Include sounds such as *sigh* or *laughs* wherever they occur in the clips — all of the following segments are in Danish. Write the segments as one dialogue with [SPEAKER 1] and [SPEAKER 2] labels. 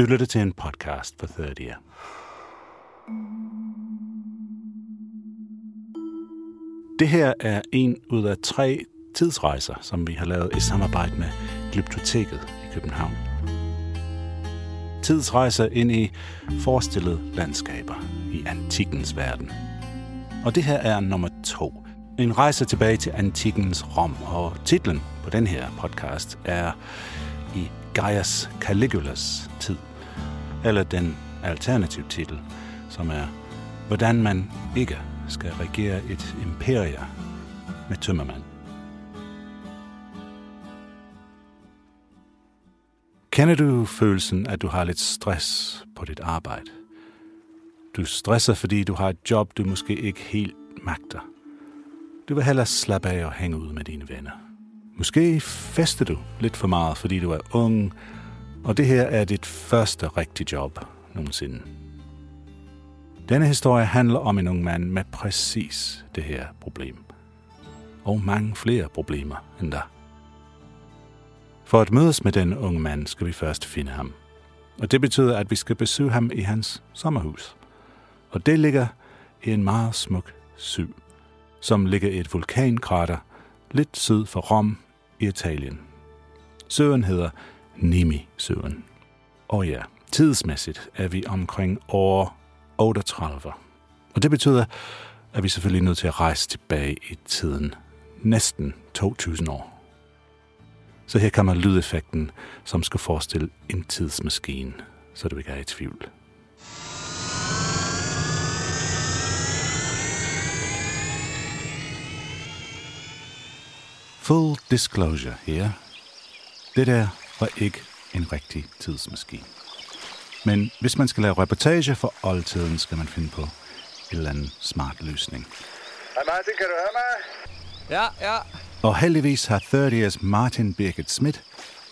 [SPEAKER 1] Du lytter til en podcast for 30'er. Det her er en ud af tre tidsrejser, som vi har lavet i samarbejde med Glyptoteket i København. Tidsrejser ind i forestillede landskaber i antikkens verden. Og det her er nummer to. En rejse tilbage til antikkens Rom, og titlen på den her podcast er i Gaius Caligulas tid, eller den alternativ titel, som er Hvordan man ikke skal regere et imperie med tømmermand. Kender du følelsen, at du har lidt stress på dit arbejde? Du stresser, fordi du har et job, du måske ikke helt magter. Du vil hellere slappe af og hænge ud med dine venner. Måske fester du lidt for meget, fordi du er ung, og det her er dit første rigtige job nogensinde. Denne historie handler om en ung mand med præcis det her problem. Og mange flere problemer end der. For at mødes med den unge mand, skal vi først finde ham. Og det betyder, at vi skal besøge ham i hans sommerhus. Og det ligger i en meget smuk sø, som ligger i et vulkankrater lidt syd for Rom i Italien. Søen hedder Nemi-søen. Og ja, tidsmæssigt er vi omkring år 38. Og det betyder, at vi selvfølgelig er nødt til at rejse tilbage i tiden. Næsten 2000 år. Så her kommer lydeffekten, som skal forestille en tidsmaskine, så du ikke er i tvivl. Full disclosure her. Det der var ikke en rigtig tidsmaskine. Men hvis man skal lave reportage for oldtiden, skal man finde på en eller anden smart løsning.
[SPEAKER 2] Hej Martin, kan du høre mig?
[SPEAKER 3] Ja, ja.
[SPEAKER 1] Og heldigvis har 30'ers Martin Birgit Schmidt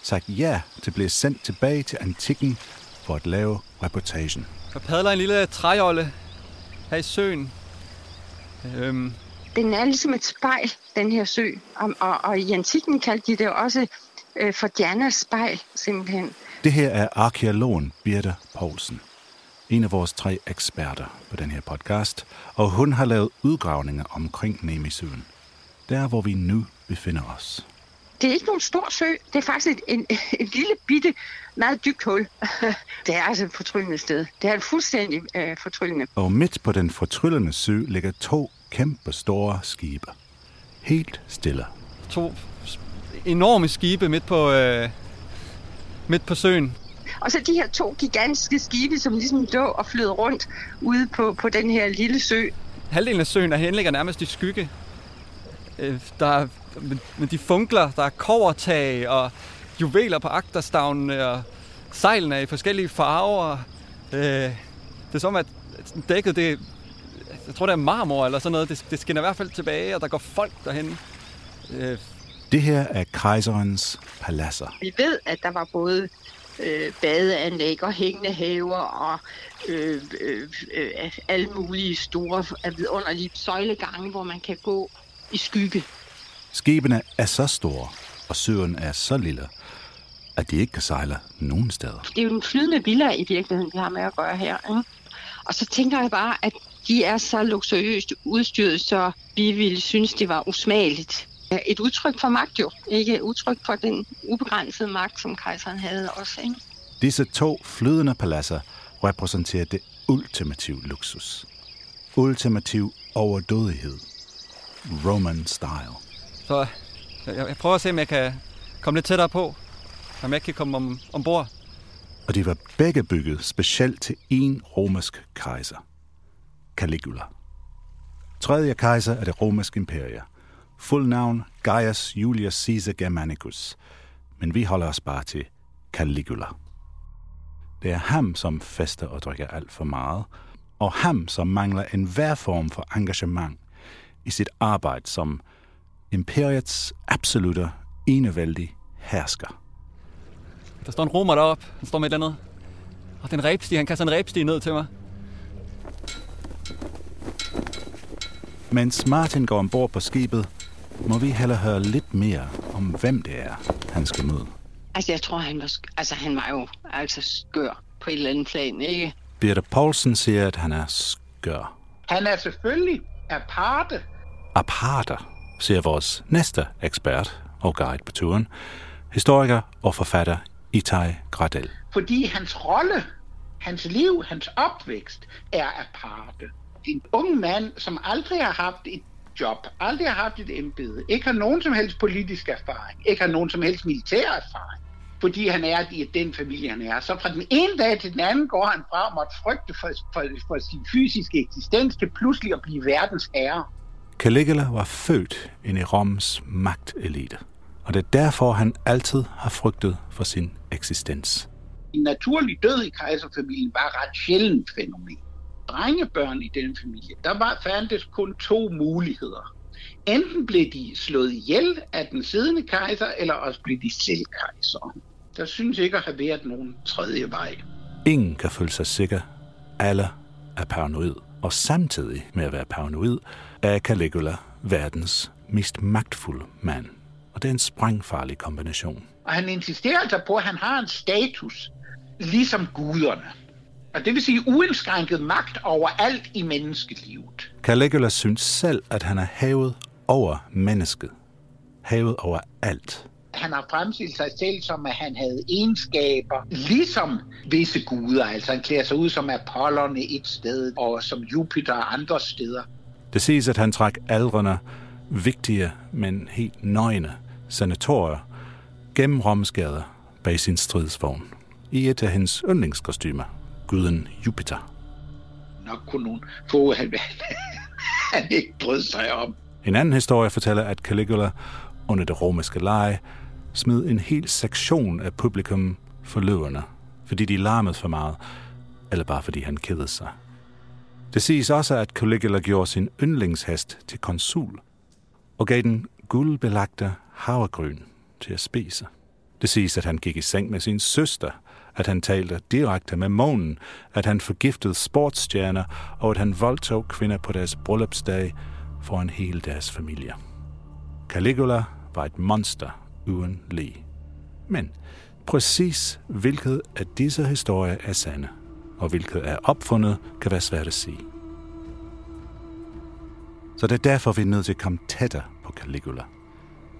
[SPEAKER 1] sagt ja til at blive sendt tilbage til antikken for at lave reportagen.
[SPEAKER 3] Jeg padler en lille træjolle her i søen. Øhm,
[SPEAKER 4] Den er ligesom et spejl, den her sø. Og, og, og i antikken kaldte de det også øh, for Dianas spejl, simpelthen.
[SPEAKER 1] Det her er arkeologen Birte Poulsen, en af vores tre eksperter på den her podcast, og hun har lavet udgravninger omkring Nemisøen, der hvor vi nu befinder os.
[SPEAKER 4] Det er ikke nogen stor sø. Det er faktisk et, en, *laughs* et lille bitte, meget dybt hul. *laughs* det er altså et fortryllende sted. Det er et fuldstændig øh, fortryllende.
[SPEAKER 1] Og midt på den fortryllende sø ligger to kæmpe store skibe. Helt stille.
[SPEAKER 3] to enorme skibe midt på, øh, midt på søen.
[SPEAKER 4] Og så de her to gigantiske skibe, som ligesom lå og flød rundt ude på, på den her lille sø.
[SPEAKER 3] Halvdelen af søen er henligger nærmest i skygge. Øh, der er, men, men de funkler, der er kovertag og juveler på agterstavnene, og sejlene er i forskellige farver. Øh, det er som, at dækket, det, jeg tror, det er marmor eller sådan noget. Det, det skinner i hvert fald tilbage, og der går folk derhen. Øh,
[SPEAKER 1] Det her er kejserens paladser.
[SPEAKER 4] Vi ved, at der var både øh, badeanlæg og hængende haver og øh, øh, øh, alle mulige store øh, vidunderlige søjlegange, hvor man kan gå i skygge.
[SPEAKER 1] Skibene er så store, og søen er så lille, at de ikke kan sejle nogen steder.
[SPEAKER 4] Det er jo den flydende villa i virkeligheden, vi har med at gøre her. Ikke? Og så tænker jeg bare, at de er så luksuriøst udstyret, så vi ville synes, det var usmageligt. Et udtryk for magt jo, ikke et udtryk for den ubegrænsede magt, som kejseren havde også. Ikke?
[SPEAKER 1] Disse to flydende paladser repræsenterer det ultimative luksus. Ultimativ overdådighed. Roman style.
[SPEAKER 3] så jeg, jeg prøver at se, om jeg kan komme lidt tættere på. Om jeg kan komme om, ombord.
[SPEAKER 1] Og de var begge bygget specielt til en romersk kejser. Caligula. Tredje kejser af det romerske imperie. Fuld navn Gaius Julius Caesar Germanicus. Men vi holder os bare til Caligula. Det er ham, som fester og drikker alt for meget, og ham, som mangler enhver form for engagement i sit arbejde som imperiets absolutte enevældig hersker.
[SPEAKER 3] Der står en romer deroppe. Han står med et eller andet. Og den rebstige, han kaster en rebstige ned til mig.
[SPEAKER 1] Mens Martin går ombord på skibet, må vi heller høre lidt mere om, hvem det er, han skal møde.
[SPEAKER 4] Altså, jeg tror, han var, sk- altså, han var jo altså skør på et eller andet plan, ikke?
[SPEAKER 1] Birte Poulsen siger, at han er skør.
[SPEAKER 5] Han er selvfølgelig aparte.
[SPEAKER 1] Aparter, siger vores næste ekspert og guide på turen, historiker og forfatter Itai Gradel.
[SPEAKER 5] Fordi hans rolle, hans liv, hans opvækst er aparte. En ung mand, som aldrig har haft et job, aldrig har haft et embede, ikke har nogen som helst politisk erfaring, ikke har nogen som helst militær erfaring, fordi han er i den familie, han er. Så fra den ene dag til den anden går han fra at måtte frygte for, for, for sin fysiske eksistens til pludselig at blive verdens herre.
[SPEAKER 1] Caligula var født ind i Roms magtelite, og det er derfor, han altid har frygtet for sin eksistens.
[SPEAKER 5] En naturlig død i kejserfamilien var ret sjældent fænomen. Drengebørn i den familie, der var fandtes kun to muligheder. Enten blev de slået ihjel af den siddende kejser, eller også blev de selv kejser. Der synes ikke at have været nogen tredje vej.
[SPEAKER 1] Ingen kan føle sig sikker. Alle er paranoid. Og samtidig med at være paranoid, er Caligula verdens mest magtfulde mand. Og det er en sprængfarlig kombination.
[SPEAKER 5] Og han insisterer altså på, at han har en status, ligesom guderne. Og det vil sige uindskrænket magt over alt i menneskelivet.
[SPEAKER 1] Caligula synes selv, at han er havet over mennesket. Havet over alt.
[SPEAKER 5] Han har fremstillet sig selv som, at han havde egenskaber, ligesom visse guder. Altså han klæder sig ud som Apollone et sted, og som Jupiter andre steder.
[SPEAKER 1] Det siges, at han trak aldrende, vigtige, men helt nøgne senatorier gennem Romsgader bag sin stridsvogn i et af hendes yndlingskostymer, guden Jupiter.
[SPEAKER 5] Nok kunne nogen få, han, *laughs* han ikke brød sig om.
[SPEAKER 1] En anden historie fortæller, at Caligula under det romerske leje smed en hel sektion af publikum for løverne, fordi de larmede for meget, eller bare fordi han kedede sig. Det siges også, at Caligula gjorde sin yndlingshest til konsul og gav den guldbelagte havregryn til at spise. Det siges, at han gik i seng med sin søster, at han talte direkte med månen, at han forgiftede sportsstjerner, og at han voldtog kvinder på deres bryllupsdag foran hele deres familie. Caligula var et monster uden lige. Men præcis hvilket af disse historier er sande, og hvilket er opfundet, kan være svært at sige. Så det er derfor, vi er nødt til at komme tættere på Caligula.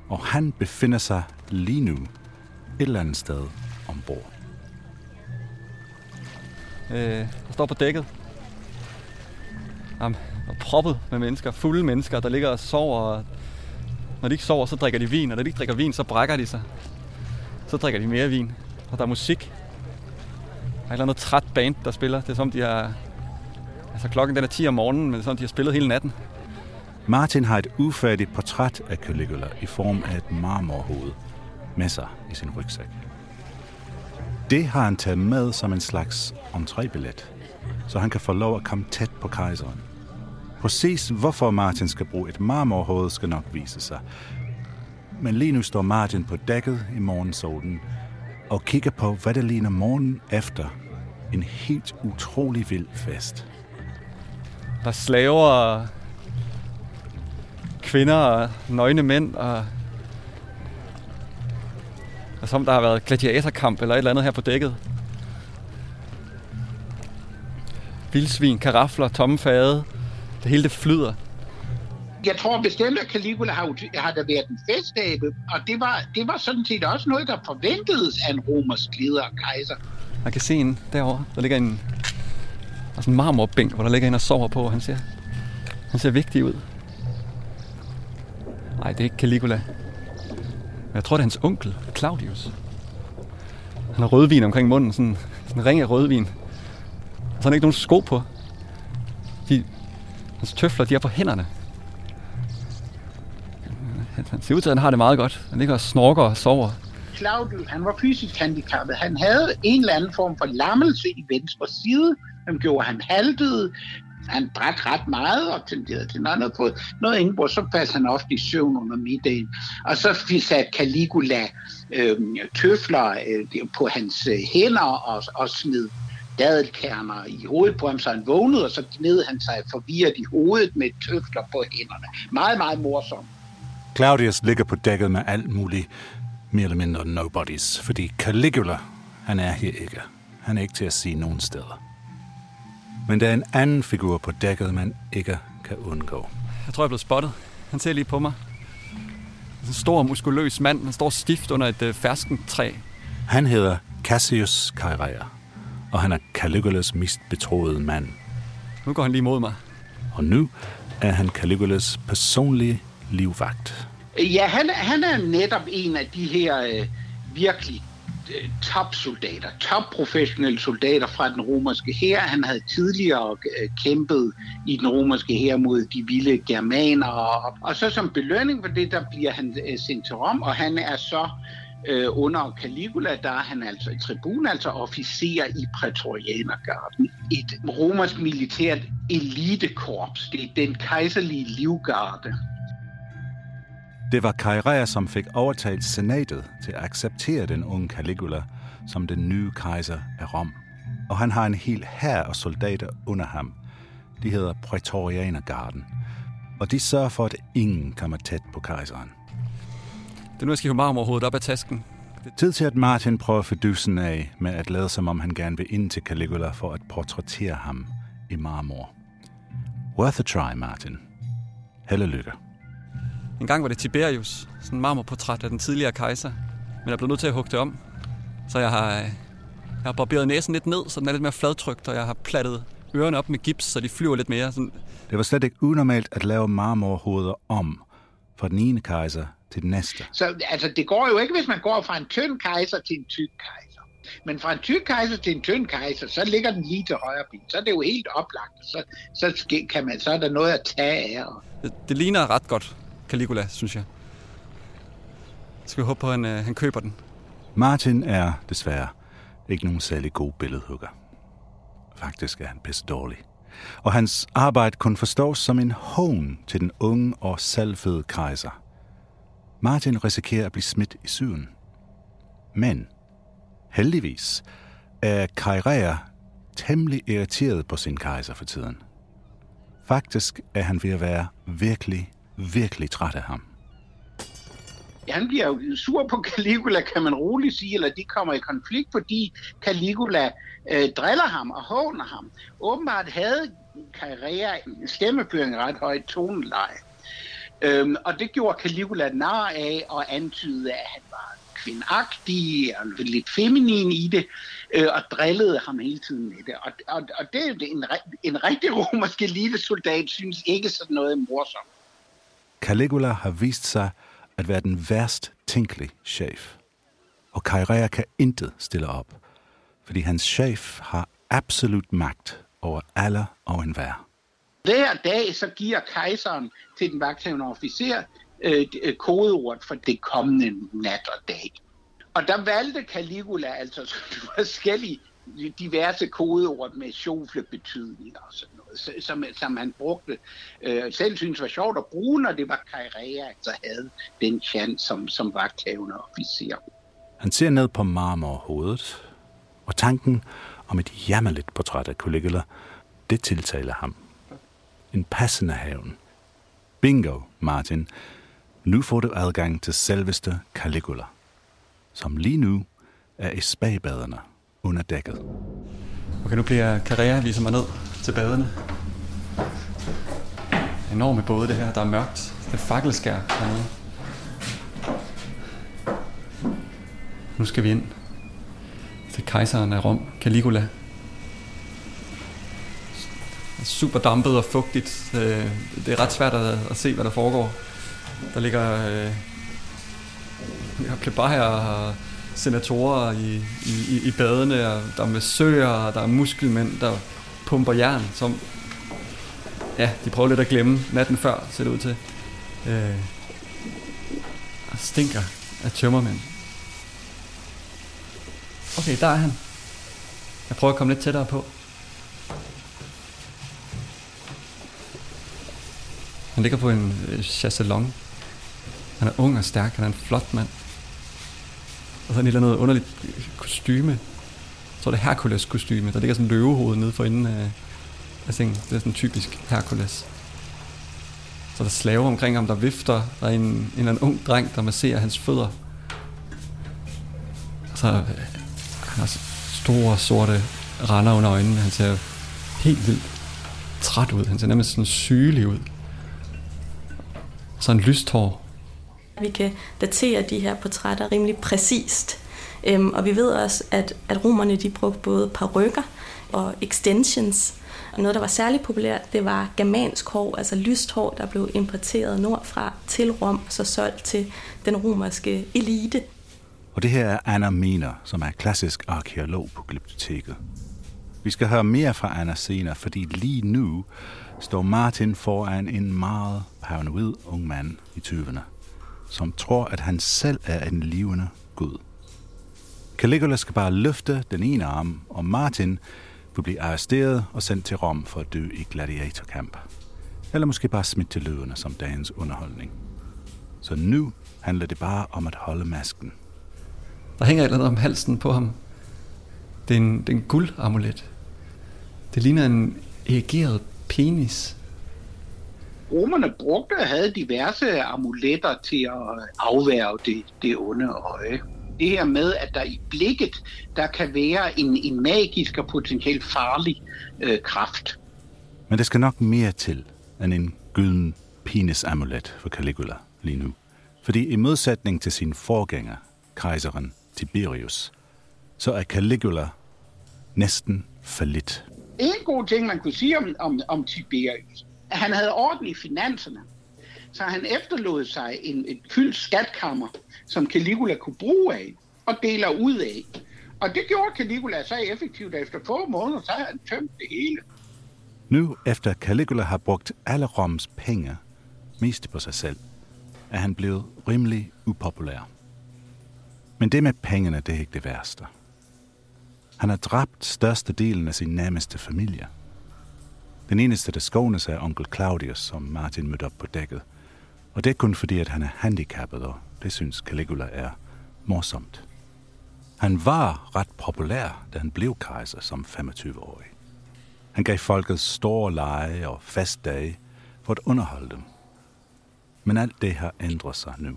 [SPEAKER 1] Og han befinder sig lige nu et eller andet sted ombord.
[SPEAKER 3] Øh, der står på dækket. Jamen, og proppet med mennesker, fulde mennesker, der ligger og sover. Og når de ikke sover, så drikker de vin, og når de ikke drikker vin, så brækker de sig. Så drikker de mere vin, og der er musik. Der er et eller andet træt band, der spiller. Det er som, de har... Altså klokken den er 10 om morgenen, men det er som, de har spillet hele natten.
[SPEAKER 1] Martin har et ufærdigt portræt af Caligula i form af et marmorhoved med sig i sin rygsæk. Det har han taget med som en slags entrébillet, så han kan få lov at komme tæt på kejseren. Præcis hvorfor Martin skal bruge et marmorhoved skal nok vise sig. Men lige nu står Martin på dækket i morgensolen og kigger på, hvad der ligner morgen efter en helt utrolig vild fest.
[SPEAKER 3] Der slaver kvinder og nøgne mænd og og som der har været gladiatorkamp eller et eller andet her på dækket. Vildsvin, karafler, tomme fade. Det hele det flyder.
[SPEAKER 5] Jeg tror bestemt, at Caligula har, har der været en festabe, og det var, det var sådan set også noget, der forventedes af en romersk leder og kejser.
[SPEAKER 3] Man kan se en derovre. Der ligger en, sådan en marmorbænk, hvor der ligger en og sover på, og han ser, han ser vigtig ud. Nej, det er ikke Caligula. Jeg tror, det er hans onkel, Claudius. Han har rødvin omkring munden, sådan, sådan en ring af rødvin. Og så har han ikke nogen sko på. De, hans tøfler, de er på hænderne. Han ser ud til, at han har det meget godt. Han ligger og snorker og sover.
[SPEAKER 5] Claudius, han var fysisk handicappet. Han havde en eller anden form for lammelse i venstre side. som gjorde, han haltede. Han drak ret meget og tenderede til noget på noget indbrud. Så faldt han ofte i søvn under middagen. Og så satte Caligula øh, tøfler øh, på hans øh, hænder og, og smed dadelkerner i hovedet på ham, så han vågnede, og så gned han sig forvirret i hovedet med tøfler på hænderne. Meget, meget morsomt.
[SPEAKER 1] Claudius ligger på dækket med alt muligt mere eller mindre nobodies, fordi Caligula, han er her ikke. Han er ikke til at sige nogen steder. Men der er en anden figur på dækket, man ikke kan undgå.
[SPEAKER 3] Jeg tror, jeg er blevet spottet. Han ser lige på mig. En stor, muskuløs mand. Han står stift under et øh, ferskentræ.
[SPEAKER 1] Han hedder Cassius Kairea, og han er Caligulas mest betroede mand.
[SPEAKER 3] Nu går han lige mod mig.
[SPEAKER 1] Og nu er han Caligulas personlige livvagt.
[SPEAKER 5] Ja, han, han er netop en af de her øh, virkelig topsoldater, topprofessionelle soldater fra den romerske hær. Han havde tidligere øh, kæmpet i den romerske hær mod de vilde germanere. Og så som belønning for det, der bliver han øh, sendt til Rom, og han er så øh, under Caligula, der er han altså i tribun, altså officer i Praetorianergarden. Et romersk militært elitekorps. Det er den kejserlige livgarde.
[SPEAKER 1] Det var Kairea, som fik overtalt senatet til at acceptere den unge Caligula som den nye kejser af Rom. Og han har en hel hær af soldater under ham. De hedder Praetorianergarden. Og de sørger for, at ingen kommer tæt på kejseren.
[SPEAKER 3] Det er nu, jeg skal hive marmorhovedet op af tasken.
[SPEAKER 1] Tid til, at Martin prøver fidusen af med at lade som om han gerne vil ind til Caligula for at portrættere ham i marmor. Worth a try, Martin. Held og lykke.
[SPEAKER 3] En gang var det Tiberius, sådan en marmorportræt af den tidligere kejser. Men jeg blev nødt til at hugge det om. Så jeg har, jeg har barberet næsen lidt ned, så den er lidt mere fladtrykt, og jeg har plattet ørerne op med gips, så de flyver lidt mere. Sådan,
[SPEAKER 1] Det var slet ikke unormalt at lave marmorhoveder om fra den ene kejser til den næste.
[SPEAKER 5] Så altså, det går jo ikke, hvis man går fra en tynd kejser til en tyk kejser. Men fra en tyk kejser til en tynd kejser, så ligger den lige til højre ben. Så er det jo helt oplagt. Så, så, kan man, så er der noget at tage af.
[SPEAKER 3] Det, det ligner ret godt Caligula, synes jeg. Skal vi håbe på, at han, øh, han køber den.
[SPEAKER 1] Martin er desværre ikke nogen særlig god billedhugger. Faktisk er han pisse dårlig. Og hans arbejde kun forstås som en hån til den unge og salfede kejser. Martin risikerer at blive smidt i syden. Men heldigvis er Kairea temmelig irriteret på sin kejser for tiden. Faktisk er han ved at være virkelig, virkelig træt af ham.
[SPEAKER 5] Han bliver jo sur på Caligula, kan man roligt sige, eller de kommer i konflikt, fordi Caligula øh, driller ham og håner ham. Åbenbart havde Carrera stemmeføring ret højt toneleje. Øhm, og det gjorde Caligula nar af og antydede, at han var kvindagtig og lidt feminin i det, øh, og drillede ham hele tiden med det. Og, og, og det er jo en, en rigtig romersk elitesoldat synes ikke sådan noget morsomt.
[SPEAKER 1] Caligula har vist sig at være den værst tænkelige chef. Og Kairea kan intet stille op, fordi hans chef har absolut magt over alle og enhver.
[SPEAKER 5] Hver dag så giver kejseren til den vagthavende officer øh, kodeord øh, kodeordet for det kommende nat og dag. Og der valgte Caligula altså *laughs* forskellige diverse kodeord med sjoflebetydninger og sådan som, som han brugte. Øh, selv synes var sjovt at bruge, når det var Kairea, altså havde den chance som, som vagthavende officer.
[SPEAKER 1] Han ser ned på marmorhovedet, og tanken om et jammerligt portræt af Caligula, det tiltaler ham. En passende havn. Bingo, Martin. Nu får du adgang til selveste Caligula, som lige nu er i spagbaderne under dækket.
[SPEAKER 3] Okay, nu bliver Carrera viser mig ned til baderne. Enorme både det her, der er mørkt. Det er fakkelskær hernede. Nu skal vi ind til kejseren af Rom, Caligula. Super dampet og fugtigt. Øh, det er ret svært at, se, hvad der foregår. Der ligger øh, vi bare plebejer og senatorer i, i, i- i badene, og der er massører, og der er muskelmænd, der pumper jern, som ja, de prøver lidt at glemme natten før, ser det ud til. Øh, og stinker af tømmermænd. Okay, der er han. Jeg prøver at komme lidt tættere på. Han ligger på en øh, chaiselong. Han er ung og stærk, han er en flot mand. Og så et eller andet underligt kostyme. Jeg tror, det er Hercules kostyme. Der ligger sådan en løvehoved nede for inden af, af sengen. Det er sådan typisk Hercules. Så er der slaver omkring ham, der vifter. Der er en, en eller anden ung dreng, der masserer hans fødder. Og så øh, han har store, sorte render under øjnene. Han ser helt vildt træt ud. Han ser nærmest sådan sygelig ud. Sådan lyst hår.
[SPEAKER 6] Vi kan datere de her portrætter rimelig præcist. Øhm, og vi ved også, at, at romerne de brugte både parrykker og extensions. Og noget, der var særlig populært, det var germansk hår, altså lyst hår, der blev importeret nordfra til Rom, og så solgt til den romerske elite.
[SPEAKER 1] Og det her er Anna Miner, som er klassisk arkeolog på Glyptoteket. Vi skal høre mere fra Anna senere, fordi lige nu står Martin foran en meget paranoid ung mand i 20'erne, som tror, at han selv er en levende Gud. Caligula skal bare løfte den ene arm, og Martin vil blive arresteret og sendt til Rom for at dø i gladiatorkamp. Eller måske bare smidt til løverne som dagens underholdning. Så nu handler det bare om at holde masken.
[SPEAKER 3] Der hænger et eller andet om halsen på ham. Det er en, det er en guldamulet. Det ligner en erigeret penis.
[SPEAKER 5] Romerne brugte og havde diverse amuletter til at afværge det, det onde øje. Det her med, at der i blikket, der kan være en, en magisk og potentielt farlig øh, kraft.
[SPEAKER 1] Men det skal nok mere til end en gylden penisamulet for Caligula lige nu. Fordi i modsætning til sin forgænger, kejseren Tiberius, så er Caligula næsten fallit.
[SPEAKER 5] En god ting, man kunne sige om, om, om Tiberius, at han havde orden i finanserne. Så han efterlod sig en, et fyldt skatkammer, som Caligula kunne bruge af og deler ud af. Og det gjorde Caligula så effektivt, at efter få måneder, så havde han tømt det hele.
[SPEAKER 1] Nu, efter Caligula har brugt alle Roms penge, mest på sig selv, er han blevet rimelig upopulær. Men det med pengene, det er ikke det værste. Han har dræbt størstedelen af sin nærmeste familie. Den eneste, der skånes, er onkel Claudius, som Martin mødte op på dækket. Og det er kun fordi, at han er handicappet, og det synes Caligula er morsomt. Han var ret populær, da han blev kejser som 25-årig. Han gav folket store lege og festdage for at underholde dem. Men alt det har ændret sig nu.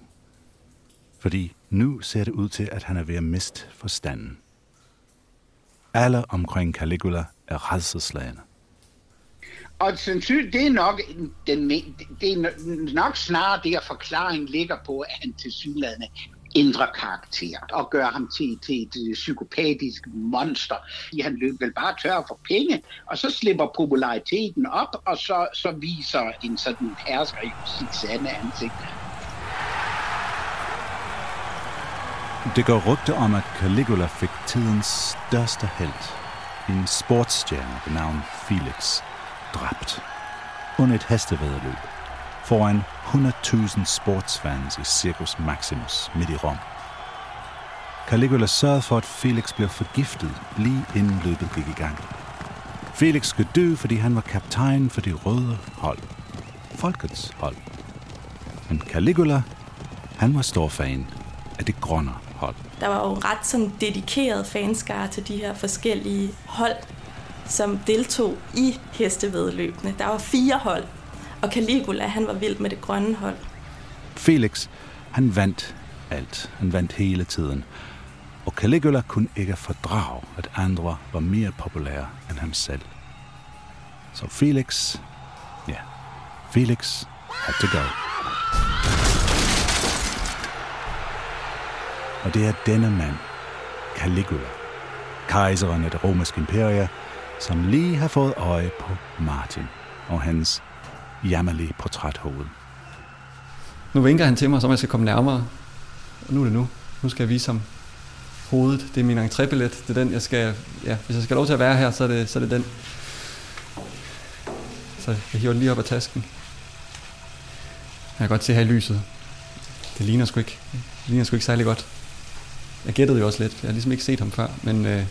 [SPEAKER 1] Fordi nu ser det ud til, at han er ved at miste forstanden. Alle omkring Caligula er redselslagende.
[SPEAKER 5] Og sandsynligt, det er nok, den, det er nok snarere der forklaringen ligger på, at han til synligheden ændrer karakter og gør ham til, til et psykopatisk monster. Han løb vel bare tør for penge, og så slipper populariteten op, og så, så viser en sådan hersker i sit sande ansigt.
[SPEAKER 1] Det går rygte om, at Caligula fik tidens største held, en sportsstjerne ved navn Felix, dræbt under et hestevedløb foran 100.000 sportsfans i Circus Maximus midt i Rom. Caligula sørgede for, at Felix blev forgiftet lige inden løbet gik i gang. Felix skulle dø, fordi han var kaptajn for det røde hold. Folkets hold. Men Caligula, han var stor fan af det grønne hold.
[SPEAKER 6] Der var jo ret sådan dedikeret fanskare til de her forskellige hold, som deltog i hestevedløbene. Der var fire hold, og Caligula, han var vild med det grønne hold.
[SPEAKER 1] Felix, han vandt alt. Han vandt hele tiden. Og Caligula kunne ikke fordrage, at andre var mere populære end ham selv. Så Felix, ja, Felix had to go. Og det er denne mand, Caligula, kejseren af det romerske imperium, som lige har fået øje på Martin og hans jammerlige portræthoved.
[SPEAKER 3] Nu vinker han til mig, så jeg skal komme nærmere. Og nu er det nu. Nu skal jeg vise ham hovedet. Det er min entrébillet. Det er den, jeg skal... Ja, hvis jeg skal lov til at være her, så er det, så er det den. Så jeg hiver den lige op af tasken. Jeg kan godt se her i lyset. Det ligner sgu ikke, det ligner sgu ikke særlig godt. Jeg gættede jo også lidt. Jeg har ligesom ikke set ham før, men øh,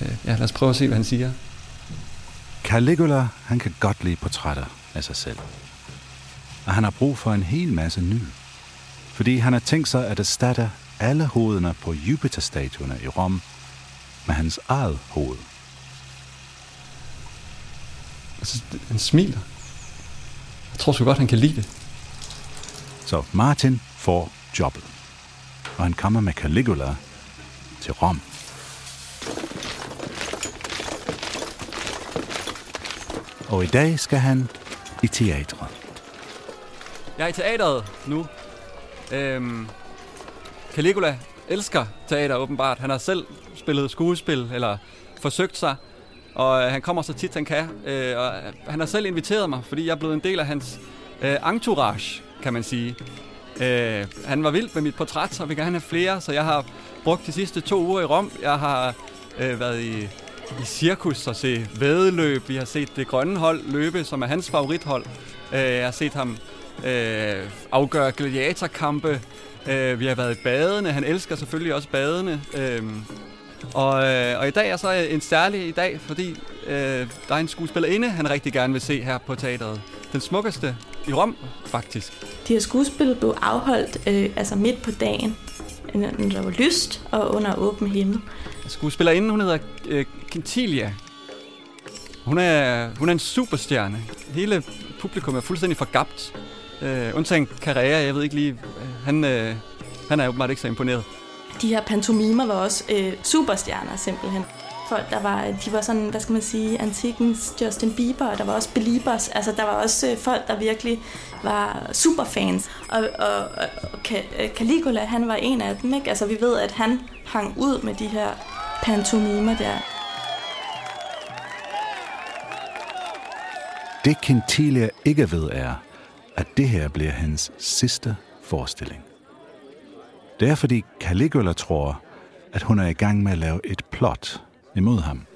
[SPEAKER 3] øh, ja, lad os prøve at se, hvad han siger.
[SPEAKER 1] Caligula, han kan godt lide portrætter af sig selv. Og han har brug for en hel masse ny. Fordi han har tænkt sig at erstatte alle hovederne på Jupiter-statuerne i Rom med hans eget hoved.
[SPEAKER 3] Altså, han smiler. Jeg tror så godt, han kan lide det.
[SPEAKER 1] Så Martin får jobbet. Og han kommer med Caligula til Rom. Og i dag skal han i teatret.
[SPEAKER 3] Jeg er i teateret nu. Øhm, Caligula elsker teater åbenbart. Han har selv spillet skuespil, eller forsøgt sig. Og øh, han kommer så tit han kan. Øh, og øh, han har selv inviteret mig, fordi jeg er blevet en del af hans øh, entourage, kan man sige. Øh, han var vild med mit portræt, og vil gerne have flere, så jeg har brugt de sidste to uger i Rom. Jeg har øh, været i, i cirkus og se vedløb. Vi har set det grønne hold løbe, som er hans favorithold. Øh, jeg har set ham øh, afgøre gladiatorkampe. Øh, vi har været i badene. Han elsker selvfølgelig også badene. Øh, og, øh, og i dag er så øh, en særlig i dag, fordi øh, der er en skuespillerinde, han rigtig gerne vil se her på teateret. Den smukkeste i Rom, faktisk.
[SPEAKER 6] De her skuespil blev afholdt øh, altså midt på dagen, der var lyst og under åben himmel.
[SPEAKER 3] Skuespillerinden, hun hedder øh, Quintilia. Hun er, hun er en superstjerne. Hele publikum er fuldstændig forgabt. Øh, undtagen Carrera, jeg ved ikke lige, han, øh, han er åbenbart ikke så imponeret.
[SPEAKER 6] De her pantomimer var også øh, superstjerner simpelthen. Folk, der var, de var sådan, hvad skal man sige, antikens Justin Bieber, og der var også Beliebers. Altså, der var også øh, folk, der virkelig var superfans. Og, og, og øh, Caligula, han var en af dem, ikke? Altså, vi ved, at han hang ud med de her pantomimer der.
[SPEAKER 1] Det Quintilia ikke ved er, at det her bliver hans sidste forestilling. Det er fordi Caligula tror, at hun er i gang med at lave et plot imod ham.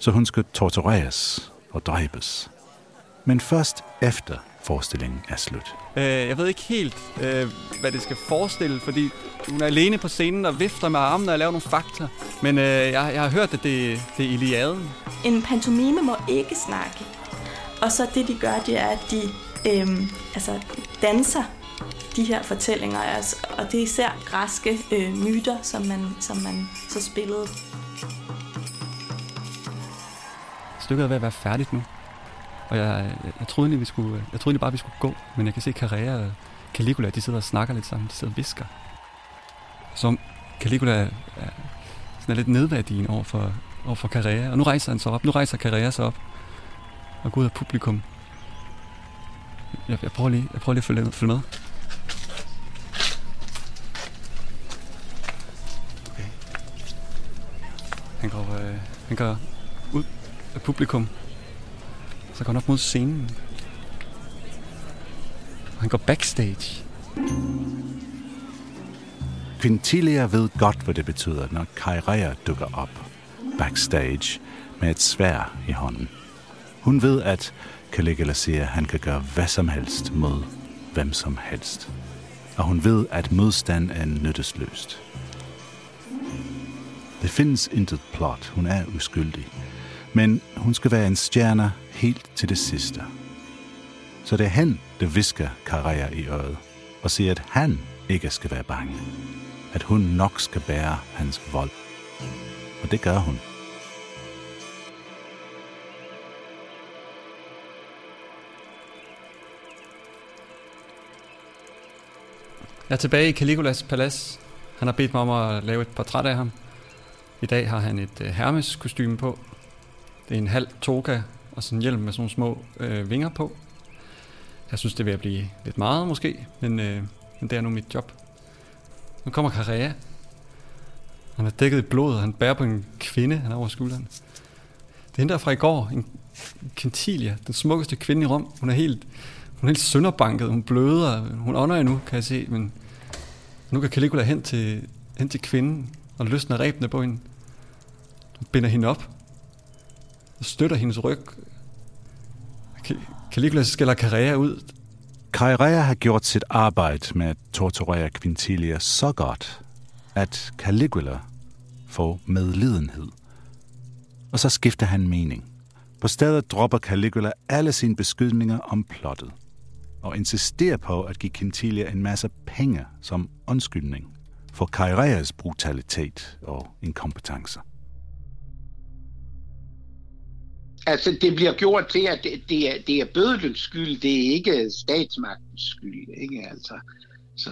[SPEAKER 1] Så hun skal tortureres og dræbes. Men først efter forestillingen er slut.
[SPEAKER 3] Øh, jeg ved ikke helt, øh, hvad det skal forestille, fordi hun er alene på scenen og vifter med armene og laver nogle fakta. Men øh, jeg, jeg har hørt, at det, det er Iliaden.
[SPEAKER 6] En pantomime må ikke snakke. Og så det, de gør, det er, at de øh, altså, danser de her fortællinger. Altså, og det er især græske øh, myter, som man, som man så spillede.
[SPEAKER 3] Stykket er ved at være færdigt nu. Og jeg, jeg, jeg troede egentlig, vi skulle, jeg troede egentlig bare, vi skulle gå. Men jeg kan se, at Carrera og Caligula, de sidder og snakker lidt sammen. De sidder og visker. Som Caligula er, sådan er lidt nedværdigende over for, over for Carrera. Og nu rejser han sig op. Nu rejser Carrera sig op og går ud af publikum. Jeg, jeg, prøver lige, jeg prøver lige at følge, følge med. Okay. Han går, øh, han går af publikum. Så går han op mod scenen. Og han går backstage.
[SPEAKER 1] Quintilia ved godt, hvad det betyder, når Kairea dukker op backstage med et svær i hånden. Hun ved, at Caligula siger, at han kan gøre hvad som helst mod hvem som helst. Og hun ved, at modstand er nyttesløst. Det findes intet plot. Hun er uskyldig. Men hun skal være en stjerne helt til det sidste. Så det er han, der visker Karaya i øret og siger, at han ikke skal være bange. At hun nok skal bære hans vold. Og det gør hun.
[SPEAKER 3] Jeg er tilbage i Caligulas palads. Han har bedt mig om at lave et portræt af ham. I dag har han et øh, Hermes kostume på. Det er en halv toga og sådan en hjelm med sådan nogle små øh, vinger på. Jeg synes, det vil blive lidt meget måske, men, øh, men det er nu mit job. Nu kommer Karea. Han er dækket i blod, og han bærer på en kvinde, han er over skulderen. Det er hende der fra i går, en Quintilia, den smukkeste kvinde i Rom. Hun er helt, hun er helt sønderbanket, hun bløder, hun ånder endnu, kan jeg se, men nu kan Caligula hen til, hen til kvinden og løsner rebene på hende. Hun binder hende op støtter hendes ryg. Caligula skælder Carrea ud.
[SPEAKER 1] Carrea har gjort sit arbejde med at torturere Quintilia så godt, at Caligula får medlidenhed. Og så skifter han mening. På stedet dropper Caligula alle sine beskyldninger om plottet og insisterer på at give Quintilia en masse penge som undskyldning for Kaireas brutalitet og inkompetencer.
[SPEAKER 5] Altså, det bliver gjort til, at det, det, er, det er bødelens skyld, det er ikke statsmagtens skyld, ikke? Altså, så...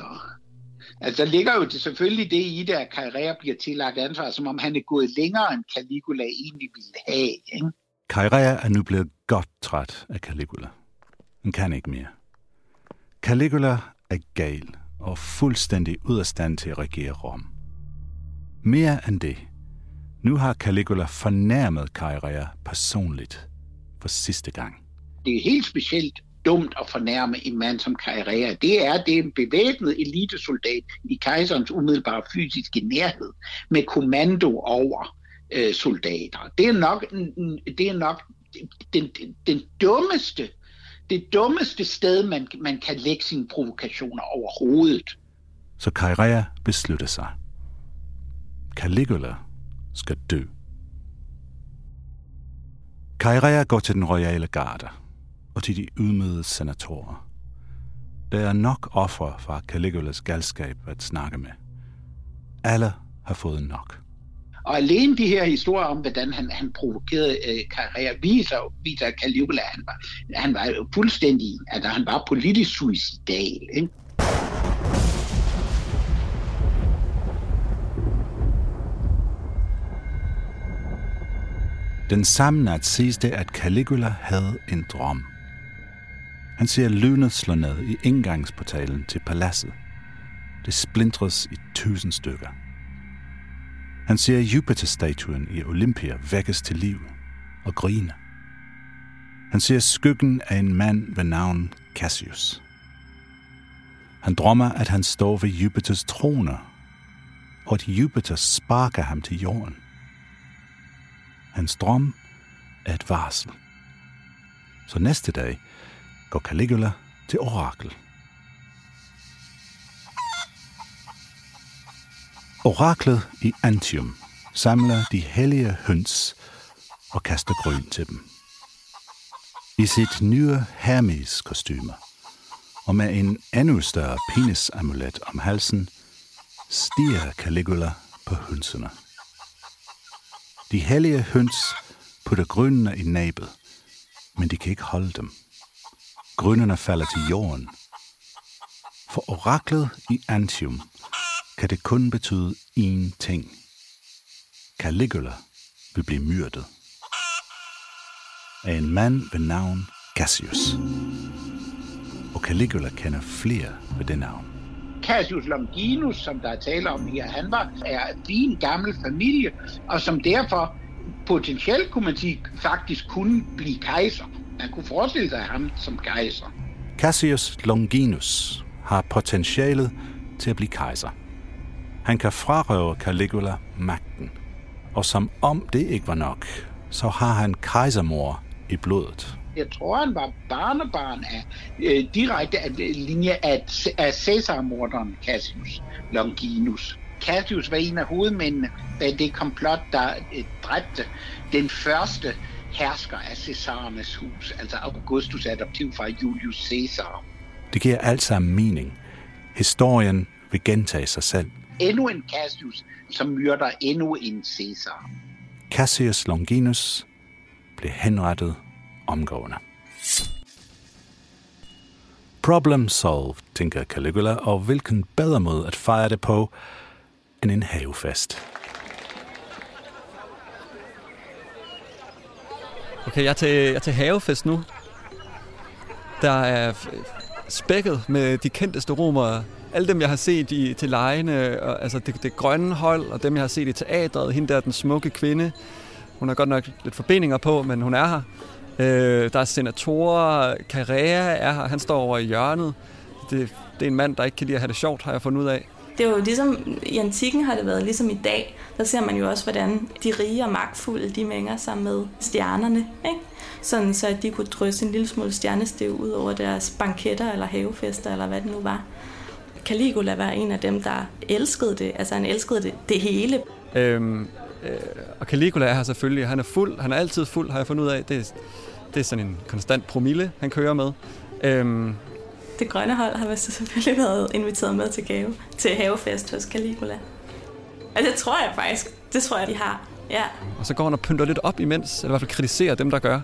[SPEAKER 5] Altså, der ligger jo det, selvfølgelig det i det, at Carrera bliver tillagt ansvar, som om han er gået længere, end Caligula egentlig ville have, ikke?
[SPEAKER 1] Kairea er nu blevet godt træt af Caligula. Han kan ikke mere. Caligula er gal og fuldstændig ud af stand til at regere Rom. Mere end det. Nu har Caligula fornærmet Kairea personligt for sidste gang.
[SPEAKER 5] Det er helt specielt dumt at fornærme en mand som Kairea. Det er, det er en bevæbnet elitesoldat i kejserens umiddelbare fysiske nærhed med kommando over øh, soldater. Det er nok, det er nok den, den, den dummeste det dummeste sted, man, man kan lægge sine provokationer overhovedet.
[SPEAKER 1] Så Kairea beslutter sig. Caligula skal dø. Kairea går til den royale garde og til de ydmygede senatorer. Der er nok ofre fra Caligulas galskab at snakke med. Alle har fået nok.
[SPEAKER 5] Og alene de her historier om, hvordan han, han provokerede øh, karriere, viser, viser at Caligula, han var, han var jo fuldstændig, altså han var politisk suicidal. Ikke?
[SPEAKER 1] Den samme nat ses det, at Caligula havde en drøm. Han ser lynet slå ned i indgangsportalen til paladset. Det splintres i tusind stykker. Han ser Jupiter-statuen i Olympia vækkes til liv og grine. Han ser skyggen af en mand ved navn Cassius. Han drømmer, at han står ved Jupiters trone, og at Jupiter sparker ham til jorden. Hans drøm er et varsel. Så næste dag går Caligula til orakel. Oraklet i Antium samler de hellige høns og kaster grøn til dem. I sit nye Hermes kostyme og med en endnu større penisamulet om halsen, stiger Caligula på hønsene. De hellige høns putter grønene i næbet, men de kan ikke holde dem. Grønnerne falder til jorden. For oraklet i Antium kan det kun betyde én ting. Caligula vil blive myrdet af en mand ved navn Cassius. Og Caligula kender flere ved det navn.
[SPEAKER 5] Cassius Longinus, som der er tale om her, han var er en gammel familie, og som derfor potentielt kunne man sige, faktisk kunne blive kejser. Man kunne forestille sig ham som kejser.
[SPEAKER 1] Cassius Longinus har potentialet til at blive kejser. Han kan frarøve Caligula magten. Og som om det ikke var nok, så har han kejsermor i blodet.
[SPEAKER 5] Jeg tror, han var barnebarn af, øh, direkte af linje af, af Caesar-morderen Cassius Longinus. Cassius var en af hovedmændene bag det komplot, der øh, dræbte den første hersker af Caesarernes hus, altså Augustus adoptiv fra Julius Caesar.
[SPEAKER 1] Det giver alt sammen mening. Historien vil gentage sig selv
[SPEAKER 5] endnu en Cassius, som myrder endnu en Caesar.
[SPEAKER 1] Cassius Longinus blev henrettet omgående. Problem solved, tænker Caligula, og hvilken bedre måde at fejre det på end en havefest.
[SPEAKER 3] Okay, jeg er til, jeg er til havefest nu. Der er spækket med de kendteste romere alle dem, jeg har set i, til lejene, og, altså det, det grønne hold, og dem, jeg har set i teatret, hende der den smukke kvinde, hun har godt nok lidt forbindinger på, men hun er her. Øh, der er senatorer, Carrera er her, han står over i hjørnet. Det, det er en mand, der ikke kan lide at have det sjovt, har jeg fundet ud af.
[SPEAKER 6] Det er jo ligesom, i antikken har det været ligesom i dag, der ser man jo også, hvordan de rige og magtfulde, de mænger sig med stjernerne, ikke? Sådan så at de kunne drysse en lille smule stjernestev ud over deres banketter eller havefester, eller hvad det nu var. Caligula var en af dem, der elskede det. Altså han elskede det, det hele. Øhm,
[SPEAKER 3] øh, og Caligula er her selvfølgelig. Han er fuld. Han er altid fuld, har jeg fundet ud af. Det er, det er sådan en konstant promille, han kører med. Øhm,
[SPEAKER 6] det grønne hold har selvfølgelig været inviteret med til gave til havefest hos Caligula. Og det tror jeg faktisk. Det tror jeg, de har. Ja.
[SPEAKER 3] Og så går han og pynter lidt op imens, eller i hvert fald kritiserer dem, der gør.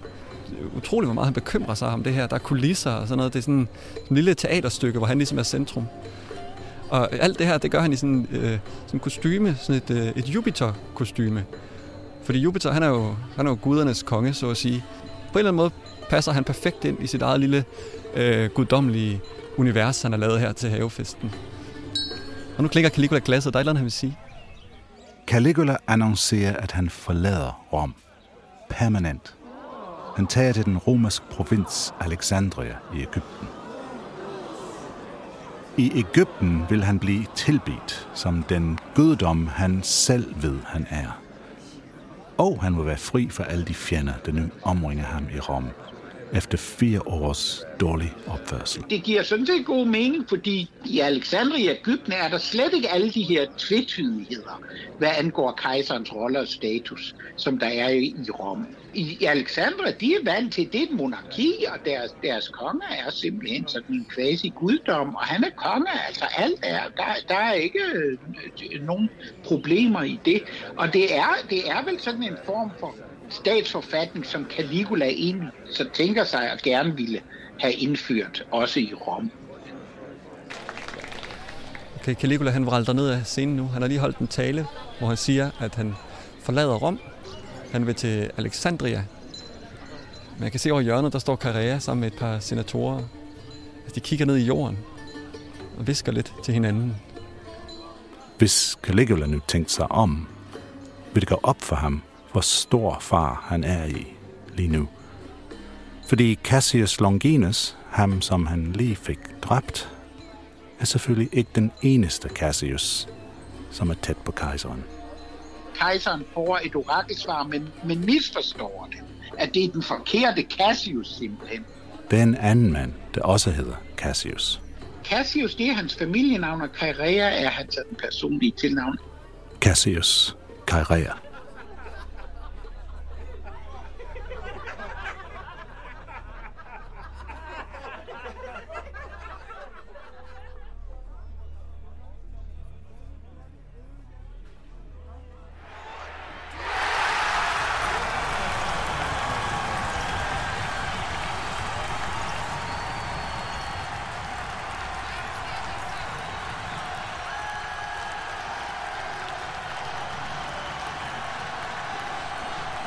[SPEAKER 3] Utroligt, hvor meget han bekymrer sig om det her. Der er kulisser og sådan noget. Det er sådan en lille teaterstykke, hvor han ligesom er centrum. Og alt det her, det gør han i sådan, øh, sådan kostyme, sådan et, øh, et Jupiter-kostyme. Fordi Jupiter, han er jo, han er jo gudernes konge, så at sige. På en eller anden måde passer han perfekt ind i sit eget lille øh, guddommelige univers, han har lavet her til havefesten. Og nu klikker Caligula glasset. Der er et eller andet, han vil sige.
[SPEAKER 1] Caligula annoncerer, at han forlader Rom. Permanent. Han tager til den romerske provins Alexandria i Ægypten. I Ægypten vil han blive tilbedt som den guddom, han selv ved, han er. Og han vil være fri for alle de fjender, der nu omringer ham i Rom efter fire års dårlig opførsel.
[SPEAKER 5] Det giver sådan set god mening, fordi i Alexandria, Ægypten, er der slet ikke alle de her tvetydigheder, hvad angår kejserens rolle og status, som der er i Rom. I Alexandria, de er vant til, det er et monarki, og deres, deres konge er simpelthen sådan en quasi-guddom, og han er konge, altså alt er, der, der er ikke øh, nogen problemer i det. Og det er, det er vel sådan en form for statsforfatning, som Caligula egentlig så tænker sig at gerne ville have indført, også i Rom.
[SPEAKER 3] Okay, Caligula han vralter ned af scenen nu. Han har lige holdt en tale, hvor han siger, at han forlader Rom. Han vil til Alexandria. Men jeg kan se over hjørnet, der står Carrera sammen med et par senatorer. Altså, de kigger ned i jorden og visker lidt til hinanden.
[SPEAKER 1] Hvis Caligula nu tænkte sig om, vil det gå op for ham, hvor stor far han er i lige nu. Fordi Cassius Longinus, ham som han lige fik dræbt, er selvfølgelig ikke den eneste Cassius, som er tæt på kejseren.
[SPEAKER 5] Kejseren får et orakelsvar, men, men misforstår det. At det er den forkerte Cassius simpelthen.
[SPEAKER 1] Det er en anden mand, der også hedder Cassius.
[SPEAKER 5] Cassius, det er hans familienavn, og Carrera er hans personlige tilnavn.
[SPEAKER 1] Cassius Caesarea.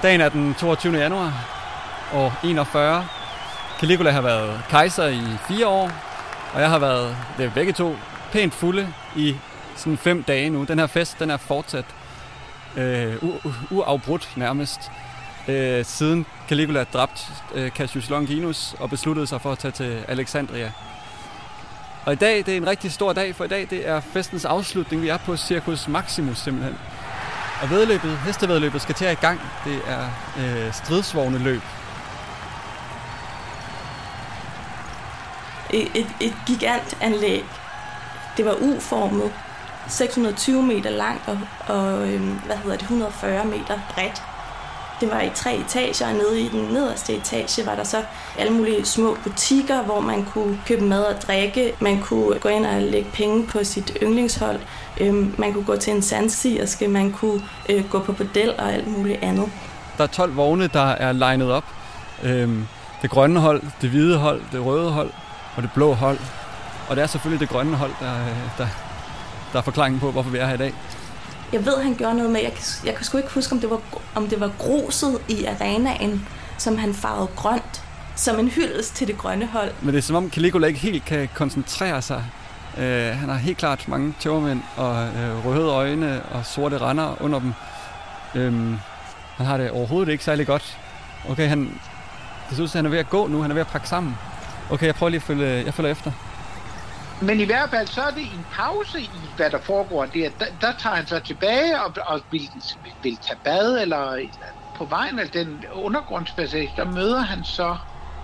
[SPEAKER 3] Dagen er den 22. januar år 41. Caligula har været kejser i fire år, og jeg har været, det er begge to, pænt fulde i sådan fem dage nu. Den her fest, den er fortsat øh, u- uafbrudt nærmest, øh, siden Caligula dræbt øh, Cassius Longinus og besluttede sig for at tage til Alexandria. Og i dag, det er en rigtig stor dag, for i dag det er festens afslutning. Vi er på Circus Maximus simpelthen. Og vedløbet, hestevedløbet skal til at i gang. Det er øh, stridsvogne løb.
[SPEAKER 6] Et, et, et gigantanlæg. Det var U-formet, 620 meter langt og, og øh, hvad hedder det, 140 meter bredt. Det var i tre etager, og nede i den nederste etage var der så alle mulige små butikker, hvor man kunne købe mad og drikke. Man kunne gå ind og lægge penge på sit yndlingshold. Øhm, man kunne gå til en sandsigerske, man kunne øh, gå på bordel og alt muligt andet.
[SPEAKER 3] Der er 12 vogne, der er legnet op. Øhm, det grønne hold, det hvide hold, det røde hold og det blå hold. Og det er selvfølgelig det grønne hold, der, øh, der, der er forklaringen på, hvorfor vi er her i dag.
[SPEAKER 6] Jeg ved, han gjorde noget med, jeg kan, jeg kan sgu ikke huske, om det, var, om det var gruset i arenaen, som han farvede grønt, som en hyldest til det grønne hold.
[SPEAKER 3] Men det er som om Caligula ikke helt kan koncentrere sig. Øh, han har helt klart mange tøvermænd og øh, røde øjne og sorte render under dem. Øh, han har det overhovedet ikke særlig godt. Okay, han, det synes, han er ved at gå nu. Han er ved at pakke sammen. Okay, jeg prøver lige at følge, jeg følger efter.
[SPEAKER 5] Men i hvert fald så er det en pause i, hvad der foregår der. Der, der tager han sig tilbage og, og vil, vil tage bad, eller på vejen af den undergrundspassage, der møder han så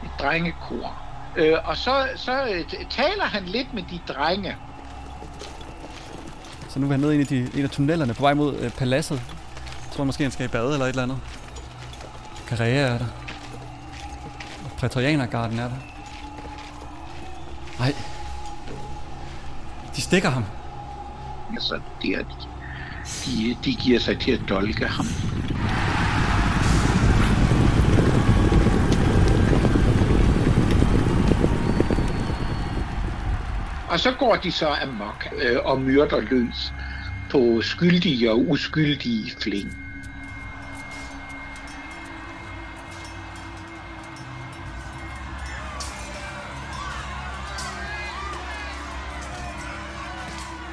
[SPEAKER 5] et drengekor. Øh, og så, så øh, taler han lidt med de drenge.
[SPEAKER 3] Så nu er han nede i de, en af tunnelerne på vej mod øh, paladset. Jeg tror måske, han skal i bade eller et eller andet. Carrera er der. Og Prætorianergarden er der. Nej. De stikker ham.
[SPEAKER 5] Altså, det er, de, de giver sig til at dolke ham. Og så går de så amok øh, og myrder løs på skyldige og uskyldige fling.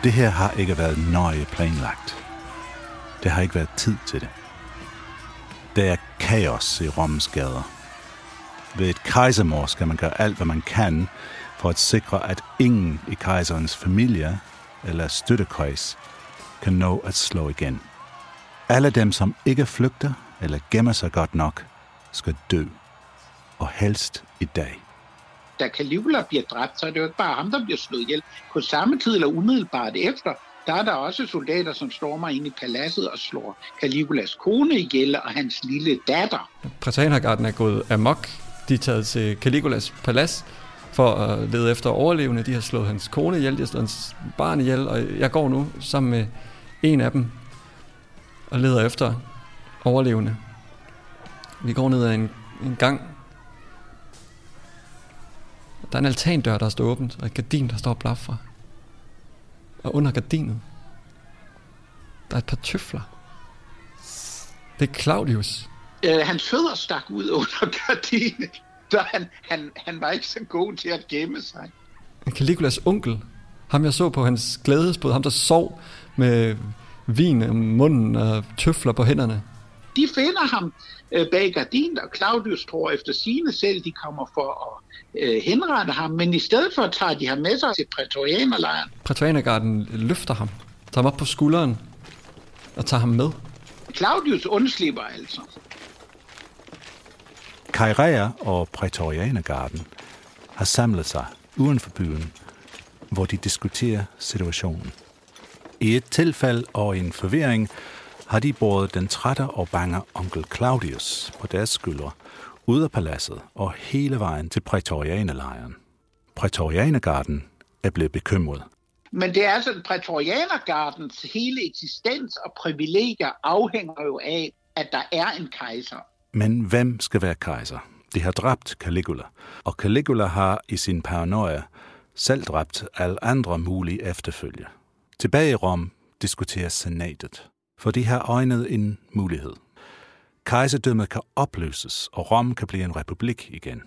[SPEAKER 1] Det her har ikke været nøje planlagt. Det har ikke været tid til det. Der er kaos i Roms gader. Ved et kejsermor skal man gøre alt, hvad man kan, for at sikre, at ingen i kejserens familie eller støttekreds kan nå at slå igen. Alle dem, som ikke flygter eller gemmer sig godt nok, skal dø. Og helst i dag.
[SPEAKER 5] Da Caligula bliver dræbt, så er det jo ikke bare ham, der bliver slået ihjel. På samme tid eller umiddelbart efter, der er der også soldater, som stormer ind i paladset og slår Caligulas kone ihjel og hans lille datter.
[SPEAKER 3] Prætanergarden er gået amok. De er taget til Caligulas palads for at lede efter overlevende. De har slået hans kone ihjel, de har slået hans barn ihjel, og jeg går nu sammen med en af dem og leder efter overlevende. Vi går ned ad en, en gang. Der er en altandør, der står åbent, og et gardin, der står blaffer. Og under gardinet, der er et par tøfler. Det er Claudius.
[SPEAKER 5] Øh, hans fødder stak ud under gardinet, så han, han, han var ikke så god til at gemme sig.
[SPEAKER 3] Caligulas onkel, ham jeg så på hans glædesbåd, ham der sov med vin om munden og tøfler på hænderne.
[SPEAKER 5] De finder ham øh, bag gardinet, og Claudius tror efter sine selv, de kommer for at øh, henrette ham, men i stedet for tager de ham med sig til prætorianerlejren.
[SPEAKER 3] Prætorianergarden løfter ham, tager ham op på skulderen og tager ham med.
[SPEAKER 5] Claudius undslipper altså.
[SPEAKER 1] Kairea og prætorianergarden har samlet sig uden for byen, hvor de diskuterer situationen. I et tilfælde og en forvirring har de båret den trætte og bange onkel Claudius på deres skuldre ud af paladset og hele vejen til prætorianerlejren. Prætorianergarden er blevet bekymret.
[SPEAKER 5] Men det er altså, at prætorianergardens hele eksistens og privilegier afhænger jo af, at der er en kejser.
[SPEAKER 1] Men hvem skal være kejser? De har dræbt Caligula, og Caligula har i sin paranoia selv dræbt alle andre mulige efterfølger. Tilbage i Rom diskuterer senatet, for de har øjnet en mulighed. Kejserdømmet kan opløses, og Rom kan blive en republik igen.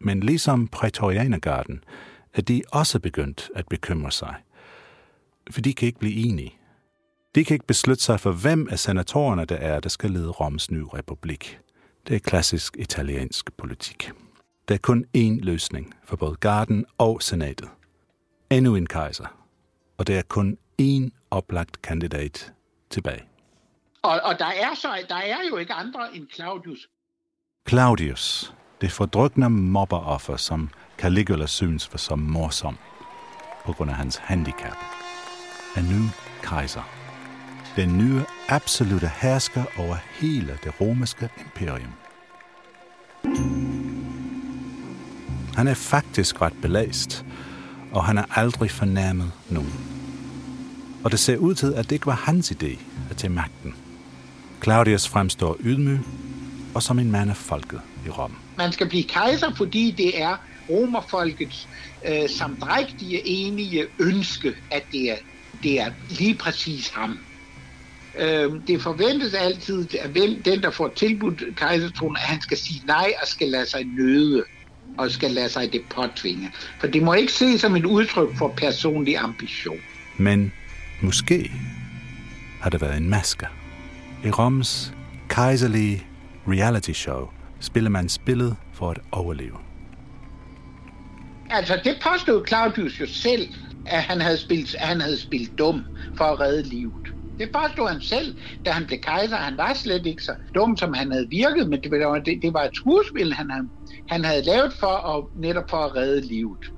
[SPEAKER 1] Men ligesom prætorianergarden er de også begyndt at bekymre sig. For de kan ikke blive enige. De kan ikke beslutte sig for, hvem af senatorerne der er, der skal lede Roms nye republik. Det er klassisk italiensk politik. Der er kun én løsning for både garden og senatet. Endnu en kejser. Og der er kun én oplagt kandidat tilbage.
[SPEAKER 5] Og, og der, er så, der er jo ikke andre end Claudius.
[SPEAKER 1] Claudius, det fordrukne mobberoffer, som Caligula synes var så morsom på grund af hans handicap, er nu kejser. Den nye absolute hersker over hele det romerske imperium. Han er faktisk ret belæst, og han har aldrig fornærmet nogen. Og det ser ud til, at det ikke var hans idé at tage magten. Claudius fremstår ydmyg og som en mand af folket i Rom.
[SPEAKER 5] Man skal blive kejser, fordi det er romerfolkets øh, samdrægtige enige ønske, at det er, det er lige præcis ham. Øh, det forventes altid, at hvem, den, der får tilbudt kejsertronen, at han skal sige nej og skal lade sig nøde og skal lade sig det påtvinge. For det må ikke ses som et udtryk for personlig ambition.
[SPEAKER 1] Men måske har det været en maske. I Roms kejserlige reality show spiller man spillet for at overleve.
[SPEAKER 5] Altså, det påstod Claudius jo selv, at han havde spillet, at han havde spillet dum for at redde livet. Det påstod han selv, da han blev kejser. Han var slet ikke så dum, som han havde virket, men det var, det, det var et skuespil, han havde, han havde lavet for at, netop for at redde livet.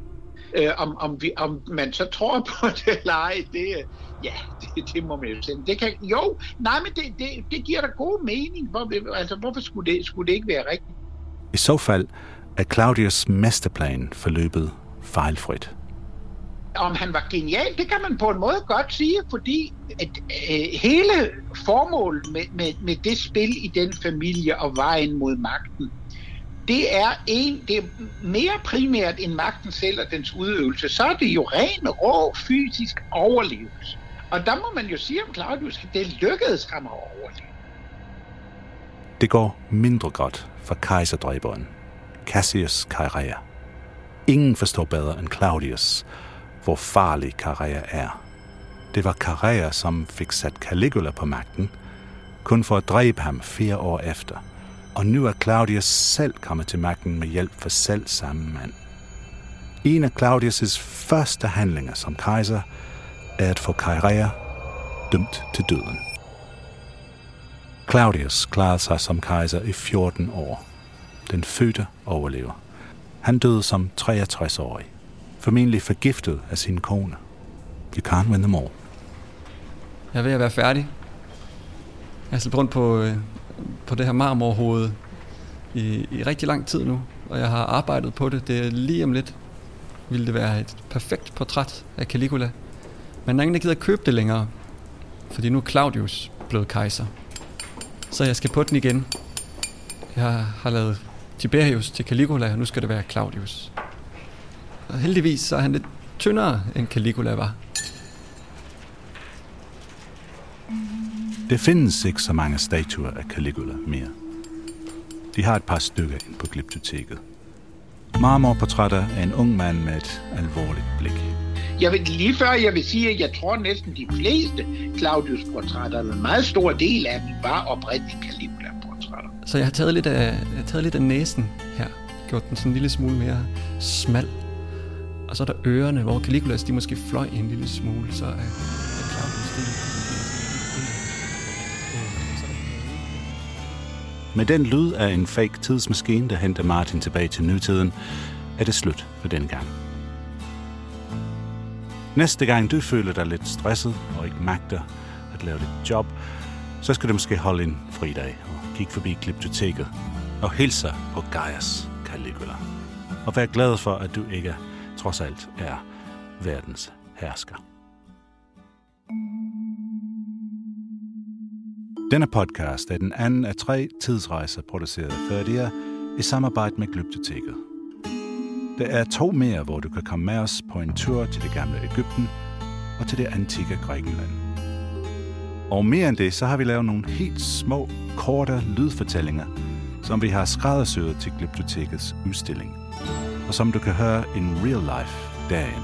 [SPEAKER 5] Øh, om, om, vi, om man så tror på det eller ej, det, ja, det, det må man jo sige. Det kan, jo, nej, men det, det, det giver da god mening. Hvor, altså, hvorfor skulle det, skulle det ikke være rigtigt?
[SPEAKER 1] I så fald er Claudius mesterplan forløbet fejlfrit.
[SPEAKER 5] Om han var genial, det kan man på en måde godt sige, fordi at, øh, hele formålet med, med, med det spil i den familie og vejen mod magten, det er, en, det er mere primært end magten selv og dens udøvelse. Så er det jo ren, rå, fysisk overlevelse. Og der må man jo sige om Claudius, at det lykkedes ham at overleve.
[SPEAKER 1] Det går mindre godt for kejserdræberen, Cassius Chaerea. Ingen forstår bedre end Claudius, hvor farlig Chaerea er. Det var Carrera, som fik sat Caligula på magten, kun for at dræbe ham fire år efter. Og nu er Claudius selv kommet til magten med hjælp fra selv samme mand. En af Claudius' første handlinger som kejser er at få Kairea dømt til døden. Claudius klarede sig som kejser i 14 år. Den fødte overlever. Han døde som 63-årig, formentlig forgiftet af sin kone. You can't win them all.
[SPEAKER 3] Jeg er ved at være færdig. Jeg har slæbt rundt på, øh, på det her marmorhoved i, i rigtig lang tid nu, og jeg har arbejdet på det. Det er lige om lidt ville det være et perfekt portræt af Caligula. Men der er ingen, der gider købe det længere, fordi nu er Claudius blevet kejser. Så jeg skal på den igen. Jeg har lavet Tiberius til Caligula, og nu skal det være Claudius. Og heldigvis så er han lidt tyndere, end Caligula var.
[SPEAKER 1] Det findes ikke så mange statuer af Caligula mere. De har et par stykker ind på glyptoteket. Marmorportrætter af en ung mand med et alvorligt blik.
[SPEAKER 5] Jeg vil, lige før jeg vil sige, at jeg tror næsten de fleste Claudius-portrætter, eller en meget stor del af dem, var oprindelige Caligula-portrætter.
[SPEAKER 3] Så jeg har taget lidt af, jeg har taget lidt af næsen her. Gjort den sådan en lille smule mere smal. Og så er der ørerne, hvor Caligulas de måske fløj en lille smule, så er, er Claudius det
[SPEAKER 1] Med den lyd af en fake tidsmaskine, der henter Martin tilbage til nutiden, er det slut for den gang. Næste gang du føler dig lidt stresset og ikke magter at lave dit job, så skal du måske holde en fridag og kigge forbi Glyptoteket og hilse på Gaius Caligula. Og vær glad for, at du ikke trods alt er verdens hersker. Denne podcast er den anden af tre tidsrejser produceret af Ferdia i samarbejde med Glyptoteket. Der er to mere, hvor du kan komme med os på en tur til det gamle Ægypten og til det antikke Grækenland. Og mere end det, så har vi lavet nogle helt små, korte lydfortællinger, som vi har skræddersyet til Glyptotekets udstilling, og som du kan høre in real life dagen.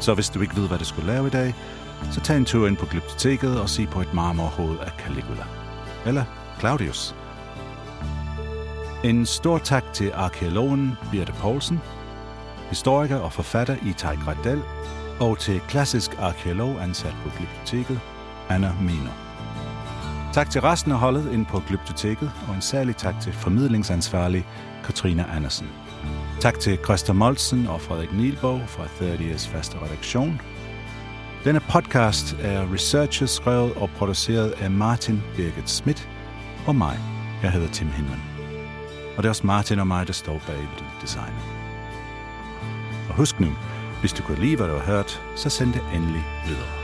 [SPEAKER 1] Så hvis du ikke ved, hvad du skulle lave i dag, så tag en tur ind på Glyptoteket og se på et marmorhoved af Caligula. Eller Claudius. En stor tak til arkeologen Birte Poulsen, historiker og forfatter Itai Gradel, og til klassisk arkeolog ansat på Glyptoteket, Anna Miner. Tak til resten af holdet ind på Glyptoteket, og en særlig tak til formidlingsansvarlig Katrine Andersen. Tak til Christa Molsen og Frederik Nielborg fra 30's faste redaktion – denne podcast er researchet, skrevet og produceret af Martin Birgit Schmidt og mig. Jeg hedder Tim Hinman. Og det er også Martin og mig, der står bag design. Og husk nu, hvis du kunne lide, hvad du har hørt, så send det endelig videre.